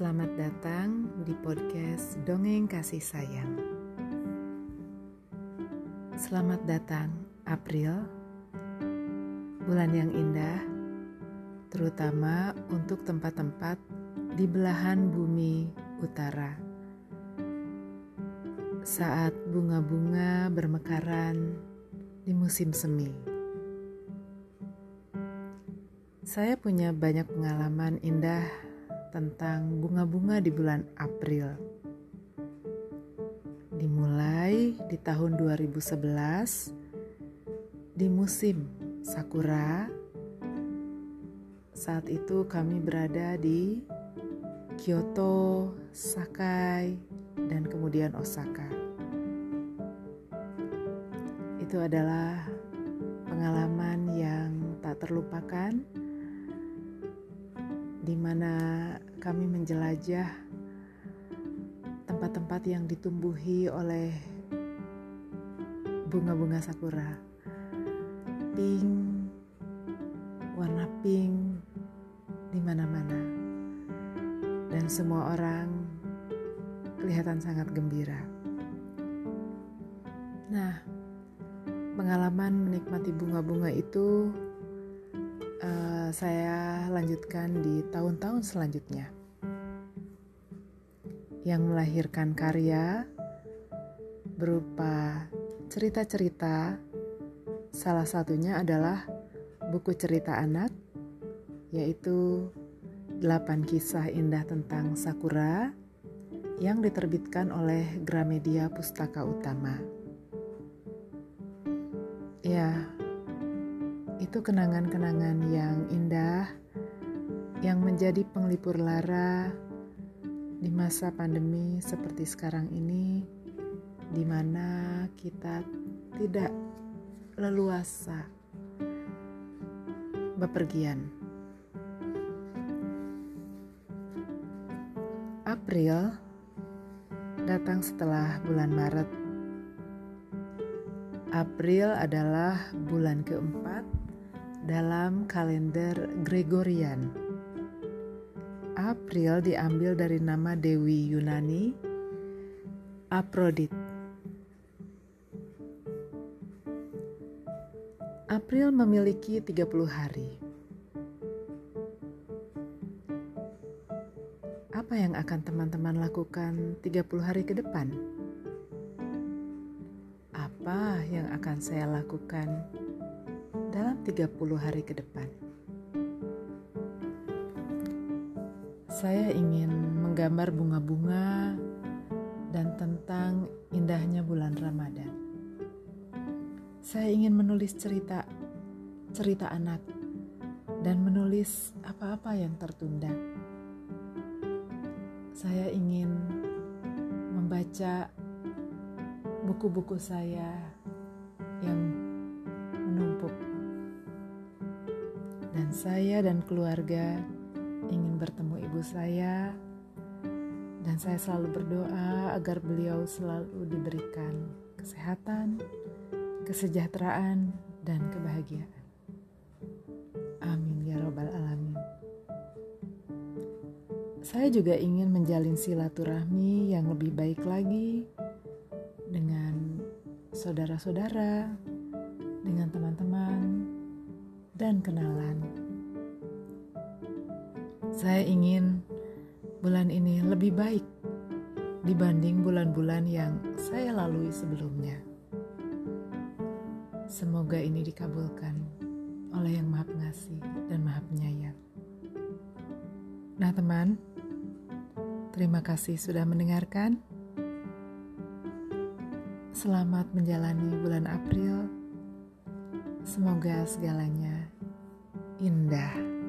Selamat datang di podcast Dongeng Kasih Sayang. Selamat datang April, bulan yang indah, terutama untuk tempat-tempat di belahan bumi utara. Saat bunga-bunga bermekaran di musim semi. Saya punya banyak pengalaman indah tentang bunga-bunga di bulan April. Dimulai di tahun 2011 di musim sakura. Saat itu kami berada di Kyoto, Sakai, dan kemudian Osaka. Itu adalah pengalaman yang tak terlupakan di mana kami menjelajah tempat-tempat yang ditumbuhi oleh bunga-bunga sakura. Pink, warna pink di mana-mana. Dan semua orang kelihatan sangat gembira. Nah, pengalaman menikmati bunga-bunga itu uh, saya lanjutkan di tahun-tahun selanjutnya yang melahirkan karya berupa cerita-cerita salah satunya adalah buku cerita anak yaitu 8 kisah indah tentang Sakura yang diterbitkan oleh Gramedia Pustaka Utama. Ya, itu kenangan-kenangan yang indah yang menjadi penglipur lara di masa pandemi seperti sekarang ini di mana kita tidak leluasa bepergian. April datang setelah bulan Maret. April adalah bulan keempat dalam kalender Gregorian. April diambil dari nama Dewi Yunani, Aphrodite. April memiliki 30 hari. Apa yang akan teman-teman lakukan 30 hari ke depan? Apa yang akan saya lakukan dalam 30 hari ke depan. Saya ingin menggambar bunga-bunga dan tentang indahnya bulan Ramadan. Saya ingin menulis cerita cerita anak dan menulis apa-apa yang tertunda. Saya ingin membaca buku-buku saya saya dan keluarga ingin bertemu ibu saya dan saya selalu berdoa agar beliau selalu diberikan kesehatan, kesejahteraan, dan kebahagiaan. Amin ya Robbal 'Alamin. Saya juga ingin menjalin silaturahmi yang lebih baik lagi dengan saudara-saudara, dengan teman-teman, dan kenalan. Saya ingin bulan ini lebih baik dibanding bulan-bulan yang saya lalui sebelumnya. Semoga ini dikabulkan oleh Yang Maha Pengasih dan Maha Penyayang. Nah, teman, terima kasih sudah mendengarkan. Selamat menjalani bulan April Semoga segalanya indah.